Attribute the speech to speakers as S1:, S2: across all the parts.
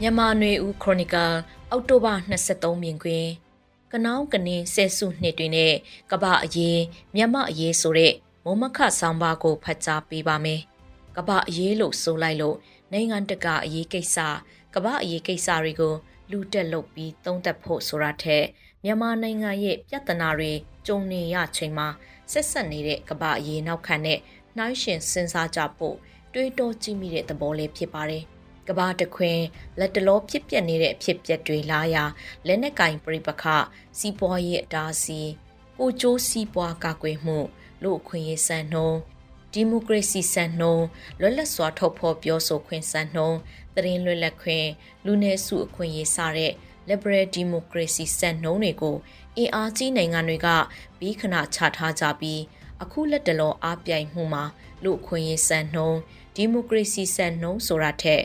S1: မြန်မာနွေဦးခရိုနီကယ်အောက်တိုဘာ23မြင်ကွင်းကနောင်းကနင်းဆဲစုနှစ်တွင်နဲ့ကပအရေးမြန်မာအရေးဆိုတဲ့မုံမခဆောင်းပါးကိုဖတ်ကြားပေးပါမယ်။ကပအရေးလို့ဆိုလိုက်လို့နိုင်ငံတကာအရေးကိစ္စကပအရေးကိစ္စတွေကိုလူတက်လုပ်ပြီးသုံးသပ်ဖို့ဆိုတာထက်မြန်မာနိုင်ငံရဲ့ပြဿနာတွေကြုံနေရချိန်မှာဆက်ဆက်နေတဲ့ကပအရေးနောက်ခံတဲ့နှိုင်းရှင်စဉ်းစားကြဖို့တွေးတောကြည့်မိတဲ့သဘောလေးဖြစ်ပါတယ် ကဘာတခွင်လက်တလောဖြစ်ပျက်နေတဲ့အဖြစ်ပျက်တွေလာရာလက်နက်ကင်ပြိပခစီးပွားရေးအတားအဆီးကိုကျိုးစီးပွားကာကွယ်မှုလူအခွင့်အရေးစံနှုန်းဒီမိုကရေစီစံနှုန်းလွတ်လပ်စွာထုတ်ဖော်ပြောဆိုခွင့်စံနှုန်းသတင်းလွတ်လပ်ခွင့်လူနည်းစုအခွင့်အရေးစတဲ့ liberal democracy စံနှုန်းတွေကိုအင်အားကြီးနိုင်ငံတွေကဘီခဏချထားကြပြီးအခုလက်တလောအားပြိုင်မှုမှာလူအခွင့်အရေးစံနှုန်းဒီမိုကရေစီစံနှုန်းဆိုတာထက်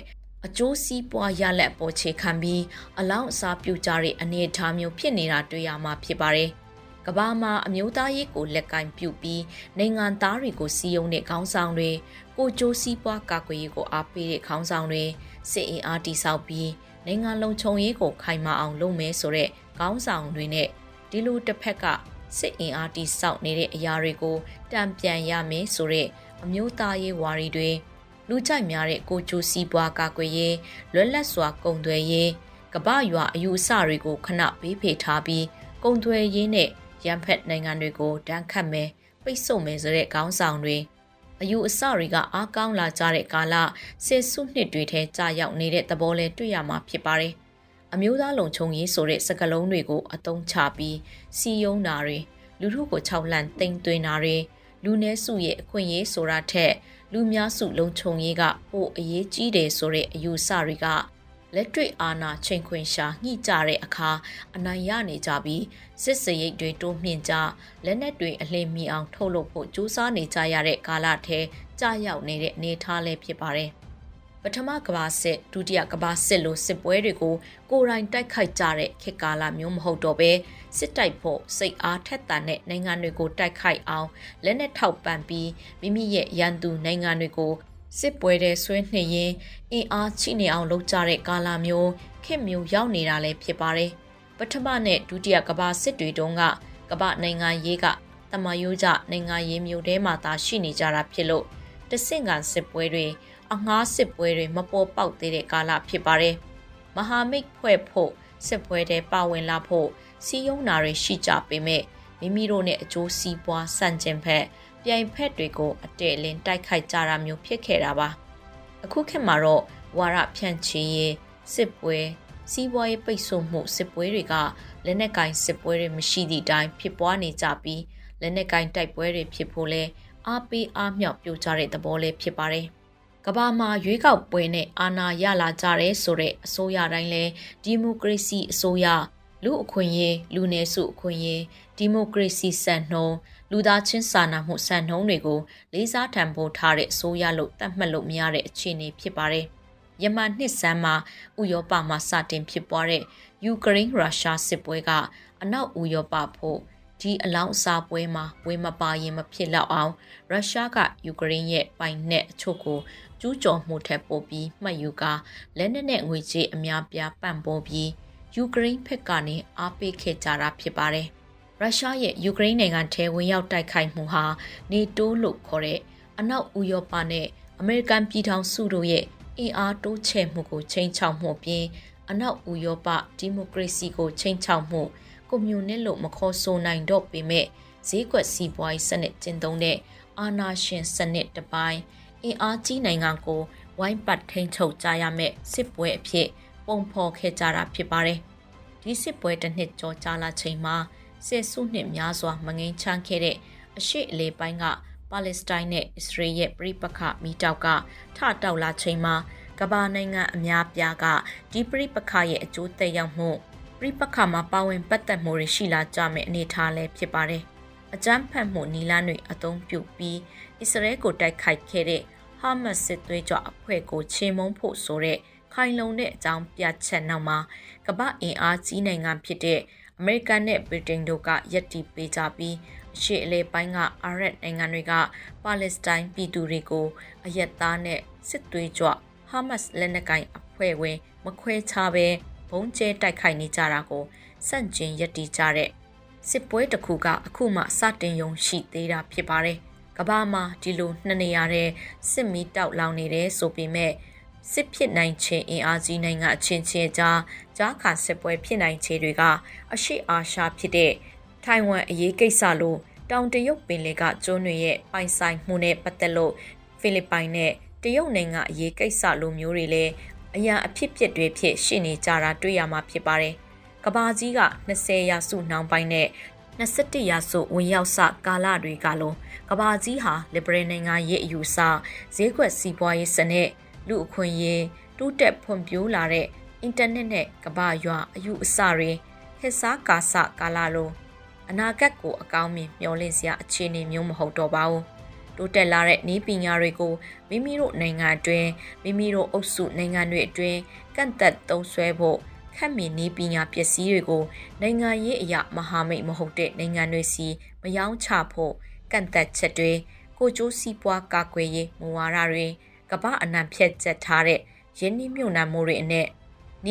S1: အကျိုးစီးပွားရလက်ပေါ်ခြေခံပြီးအလောင်းအစားပြုကြတဲ့အနေအထားမျိုးဖြစ်နေတာတွေ့ရမှာဖြစ်ပါတယ်။ကဘာမှာအမျိုးသားရေးကိုလက်ကင်ပြုပြီးနိုင်ငံသားတွေကိုစီယုံတဲ့ခေါင်းဆောင်တွေကိုကျိုးစီးပွားကာကွယ်ရေးကိုအားပေးတဲ့ခေါင်းဆောင်တွေစစ်အင်အားတိစောက်ပြီးနိုင်ငံလုံးခြုံရေးကိုခိုင်မာအောင်လုပ်မယ်ဆိုတဲ့ခေါင်းဆောင်တွေနဲ့ဒီလိုတစ်ဖက်ကစစ်အင်အားတိစောက်နေတဲ့အရာတွေကိုတံပြန်ရမယ်ဆိုတဲ့အမျိုးသားရေးဝါရီတွေ လူကြိုက်များတဲ့ကိုကျိုးစီးပွားကာကွယ်ရေးလွတ်လပ်စွာကုန်သွယ်ရေးကပရွာအယူအဆတွေကိုခဏပေးဖေထားပြီးကုန်သွယ်ရေးနဲ့ရန်ဖက်နိုင်ငံတွေကိုတန်းခတ်မယ်ပိတ်ဆို့မယ်ဆိုတဲ့ခေါင်းဆောင်တွေအယူအဆတွေကအားကောင်းလာကြတဲ့ကာလဆယ်စုနှစ်တွေထဲကြာရောက်နေတဲ့သဘောလဲတွေ့ရမှာဖြစ်ပါတယ်။အမျိုးသားလုံခြုံရေးဆိုတဲ့စကားလုံးတွေကိုအသုံးချပြီးစီယုံတာတွေလူထုကိုခြောက်လှန့်တိမ်သွင်းတာတွေလူနည်းစုရဲ့အခွင့်အရေးဆိုတာထက် လူများစုလုံခြုံရေးကပိုအရေးကြီးတယ်ဆိုတဲ့အယူဆတွေကလက်တွေ့အာဏာချိန်ခွင်ရှာညှိကြတဲ့အခါအနိုင်ရနေကြပြီးစစ်စရိတ်တွေတိုးမြင့်ကြလက်နက်တွေအလင်းမီအောင်ထုတ်လုပ်ဖို့ကြိုးစားနေကြရတဲ့ကာလထဲကြာရောက်နေတဲ့အနေအထားလည်းဖြစ်ပါတယ် ပထမကမ္ဘာစစ်ဒုတိယကမ္ဘာစစ်လိုစစ်ပွဲတွေကိုကိုယ်တိုင်တိုက်ခိုက်ကြတဲ့ခေတ်ကာလမျိုးမဟုတ်တော့ဘဲစစ်တိုက်ဖို့စိတ်အားထက်သန်တဲ့နိုင်ငံတွေကိုတိုက်ခိုက်အောင်လက်နက်ထောက်ပံ့ပြီးမိမိရဲ့ရန်သူနိုင်ငံတွေကိုစစ်ပွဲတဲ့ဆွဲနှိမ်ရင်အင်အားချိနေအောင်လုပ်ကြတဲ့ကာလမျိုးခေတ်မျိုးရောက်နေတာလည်းဖြစ်ပါတယ်ပထမနဲ့ဒုတိယကမ္ဘာစစ်တွေတုန်းကကမ္ဘာနိုင်ငံရေးကတမယိုးကြနိုင်ငံရေးမျိုးထဲမှာသာရှိနေကြတာဖြစ်လို့တဆင့်ကန်စစ်ပွဲတွေ အငှားစစ်ပွဲတွေမပေါ်ပေါက်သေးတဲ့ကာလဖြစ်ပါတယ်။မဟာမိတ်ဖွဲ့ဖို့စစ်ပွဲတွေပါဝင်လာဖို့စီယုံနာတွေရှိကြပေမဲ့မိမိတို့နဲ့အကျိုးစီးပွားဆန့်ကျင်ဖက်ပြိုင်ဖက်တွေကိုအတဲလင်းတိုက်ခိုက်ကြတာမျိုးဖြစ်ခဲ့တာပါ။အခုခေတ်မှာတော့ဝါရဖြန့်ချီရေးစစ်ပွဲစီးပွားရေးပိတ်ဆို့မှုစစ်ပွဲတွေကလက်နက်ကင်စစ်ပွဲတွေမရှိသည့်အတိုင်းဖြစ်ပွားနေကြပြီးလက်နက်ကင်တိုက်ပွဲတွေဖြစ်ဖို့လဲအားပေးအားမြောက်ပြိုကြတဲ့သဘောလေးဖြစ်ပါတယ်။ ကဘာမှာရွေးကောက်ပွဲနဲ့အာဏာရလာကြတဲ့ဆိုတဲ့အစိုးရတိုင်းလဲဒီမိုကရေစီအစိုးရလူအခွင့်အရေးလူနည်းစုအခွင့်အရေးဒီမိုကရေစီစံနှုန်းလူသားချင်းစာနာမှုစံနှုန်းတွေကိုလေးစားထံပိုးထားတဲ့အစိုးရလို့သတ်မှတ်လို့မရတဲ့အခြေအနေဖြစ်ပါတယ်။ယမန်နှစ်ဆန်းမှာဥရောပမှာစတင်ဖြစ်ပွားတဲ့ယူကရိန်းရုရှားစစ်ပွဲကအနောက်ဥရောပဖို့ ဒီအလောင်းအစာပွဲမှာဝေမပါရင်မဖြစ်တော့အောင်ရုရှားကယူကရိန်းရဲ့ပိုင်နက်အချို့ကိုကျူးကျော်မှုထက်ပိုပြီးမှတ်ယူကာလက်နက်နဲ့ငွေကြေးအများပြားပံ့ပိုးပြီးယူကရိန်းဘက်ကနေအားပေးခဲ့ကြတာဖြစ်ပါတယ်။ရုရှားရဲ့ယူကရိန်းနိုင်ငံထဲဝင်ရောက်တိုက်ခိုက်မှုဟာနေတိုးလို့ခေါ်တဲ့အနောက်ဥရောပနဲ့အမေရိကန်ပြည်ထောင်စုတို့ရဲ့အင်အားတိုးချဲ့မှုကိုချိန်ချောက်မှုပြင်အနောက်ဥရောပဒီမိုကရေစီကိုချိန်ချောက်မှု ကွန်မြူနစ်လို့မခေါ်ဆိုနိုင်တော့ပေမဲ့ဈေးကွက်စီးပွားရေးစနစ်ကျင့်သုံးတဲ့အာဏာရှင်စနစ်တစ်ပိုင်းအင်အားကြီးနိုင်ငံကိုဝိုင်းပတ်ထိန်ချုပ်ကြရမယ့်စစ်ပွဲအဖြစ်ပုံဖော်ခဲ့ကြတာဖြစ်ပါတယ်။ဒီစစ်ပွဲတစ်နှစ်ကျော်ကြာလာချိန်မှာဆယ်စုနှစ်များစွာမငိမ့်ချမ်းခဲ့တဲ့အရှိအလေးပိုင်းကပါလက်စတိုင်းနဲ့အစ္စရေးရဲ့ပြိပခမိတောက်ကထတောက်လာချိန်မှာကမ္ဘာနိုင်ငံအများပြားကဒီပြိပခရဲ့အကျိုးသက်ရောက်မှု ပြိပခမှာပါဝင်ပတ်သက်မှုတွေရှိလာကြမယ့်အနေအထားလည်းဖြစ်ပါတယ်။အကြမ်းဖက်မှုနီလာတွေအသုံးပြုပြီးအစ္စရေးကိုတိုက်ခိုက်ခဲ့တဲ့ဟာမတ်စစ်သွေးကြွအဖွဲ့ကိုချေမှုန်းဖို့ဆိုတဲ့ခိုင်လုံတဲ့အကြောင်းပြချက်နောက်မှာကမ္ဘာအင်အားကြီးနိုင်ငံဖြစ်တဲ့အမေရိကန်နဲ့ဗြိတိန်တို့ကယက်တီပေးကြပြီးအရှေ့အလယ်ပိုင်းကအာရပ်နိုင်ငံတွေကပါလက်စတိုင်းပြည်သူတွေကိုအယက်သားနဲ့စစ်သွေးကြွဟာမတ်လက်နက်ကိုင်အအဖွဲ့ဝင်မခွဲခြားပဲ ဘုံကျဲတိုက်ခိုက်နေကြတာကိုစန့်ကျင်ရည်တည်ကြတဲ့စစ်ပွဲတစ်ခုကအခုမှစတင်ယုံရှိသေးတာဖြစ်ပါတယ်။ကဘာမှာဒီလိုနှစ်နေရာတဲ့စစ်မီတောက်လောင်နေတယ်ဆိုပေမဲ့စစ်ဖြစ်နိုင်ခြင်းအင်အားကြီးနိုင်ငံအချင်းချင်းကြားကြားခါစစ်ပွဲဖြစ်နိုင်ခြေတွေကအရှိအာရှဖြစ်တဲ့ထိုင်ဝမ်အရေးကိစ္စလိုတောင်တရုတ်ပင်လယ်ကကျွန်းတွေရဲ့ပိုင်ဆိုင်မှုနဲ့ပတ်သက်လို့ဖိလစ်ပိုင်နဲ့တရုတ်နိုင်ငံအရေးကိစ္စလိုမျိုးတွေလည်း အရာအဖြစ်ဖြစ်တွေဖြစ်ရှိနေကြတာတွေ့ရမှာဖြစ်ပါတယ်။ကဘာကြီးက20ရာစုနှောင်းပိုင်းနဲ့21ရာစုဝင်ရောက်စကာလတွေကလုံးကဘာကြီးဟာလစ်ဘရယ်နိုင်ငံရဲ့အယူဆဈေးကွက်စီးပွားရေးစနစ်လူအခွင့်အရေးတိုးတက်ဖွံ့ဖြိုးလာတဲ့အင်တာနက်နဲ့ကမ္ဘာရွာအယူအဆတွေဟက်စားကာစကာလာလိုအနာဂတ်ကိုအကောင်းမြင်မျှော်လင့်စရာအခြေအနေမျိုးမဟုတ်တော့ပါဘူး တိုးတက်လာတဲ့နည်းပညာတွေကိုမိမိတို့နိုင်ငံအတွင်းမိမိတို့အုပ်စုနိုင်ငံတွေအတွင်းကန့်သက်သုံးစွဲဖို့ခက်မြင်နည်းပညာပစ္စည်းတွေကိုနိုင်ငံရေးအရာမဟာမိတ်မဟုတ်တဲ့နိုင်ငံတွေစီမယောင်းချဖို့ကန့်သက်ချက်တွေကိုကျိုးစီးပွားကာကွယ်ရေးမူဝါဒတွေကမ္ဘာအနှံဖြတ်ချက်ထားတဲ့ယင်းနှမြုံနှံမှုတွေအနဲ့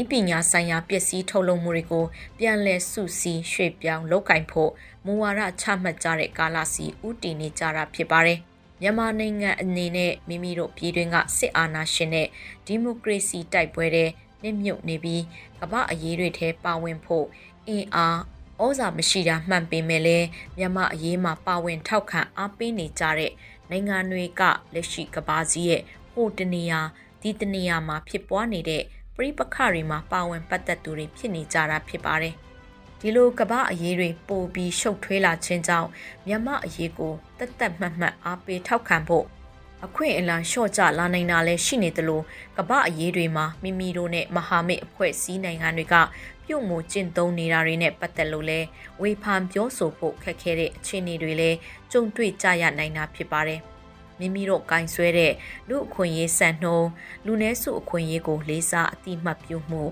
S1: ဤပညာဆိုင်ရာပစ္စည်းထုတ်လုပ်မှုတွေကိုပြန်လည်စုစည်းရွှေ့ပြောင်းလုပ်ကင်ဖို့မူဝါဒချမှတ်ကြတဲ့ကာလစီဥတည်နေကြတာဖြစ်ပါတယ်။ မြန်မာနိုင်ငံအနေနဲ့မိမိတို့ပြည်တွင်းကစစ်အာဏာရှင်နဲ့ဒီမိုကရေစီတိုက်ပွဲတွေနှိမ့်မြုပ်နေပြီးကမ္ဘာအရေးတွေထဲပါဝင်ဖို့အင်အားဩဇာမရှိတာမှန်ပေမဲ့လည်းမြန်မာအရေးမှာပါဝင်ထောက်ခံအားပေးနေကြတဲ့နိုင်ငံတွေကလက်ရှိကဘာကြီးရဲ့ဟိုတနေရာဒီတနေရာမှာဖြစ်ပွားနေတဲ့ပြိပခတွေမှာပါဝင်ပတ်သက်သူတွေဖြစ်နေကြတာဖြစ်ပါတယ်။ ဒီလိုကဘာအရေးတွေပိုပြီးရှုပ်ထွေးလာခြင်းကြောင့်မြန်မာအရေးကိုတတ်တတ်မှတ်မှတ်အားပေးထောက်ခံဖို့အခွင့်အလမ်းလျှော့ကျလာနိုင်တာလည်းရှိနေသလိုကမ္ဘာအရေးတွေမှာမိမိတို့နဲ့မဟာမိတ်အဖွဲ့အစည်းနိုင်ငံတွေကပြုတ်မှုကျင့်သုံးနေတာတွေနဲ့ပတ်သက်လို့လဲဝေဖန်ပြောဆိုဖို့ခက်ခဲတဲ့အခြေအနေတွေလည်းကြုံတွေ့ကြရနိုင်တာဖြစ်ပါတယ်။ မိမိတို့ကင်ဆွဲတဲ့လူအခွင့်ရေးစံနှုံလူနည်းစုအခွင့်ရေးကိုလေးစားအတိမတ်ပြုမှု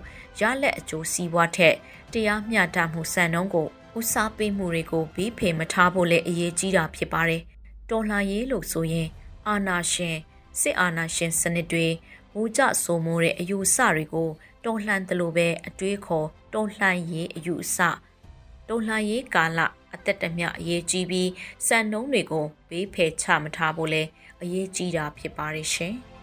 S1: ရလက်အကျိုးစီးပွားထက်တရားမျှတမှုစံနှုံကိုဦးစားပေးမှုတွေကိုဘေးဖေမထားဖို့လည်းအရေးကြီးတာဖြစ်ပါတယ်။တော်လှန်ရေးလို့ဆိုရင် အာဏာရှင်စစ်အာဏာရှင်စနစ်တွေမူကြဆိုမိုးတဲ့အယူအဆတွေကိုတွန်းလှန်တယ်လို့ပဲအတွေးခေါ်တွန်းလှန်ရေးအယူအဆတွန်းလှန်ရေးကာလ အသက်တမျှအရေးကြီးပြီးစံနှုန်းတွေကိုဘေးဖယ်ချမထားဖို့လဲအရေးကြီးတာဖြစ်ပါတယ်ရှင်။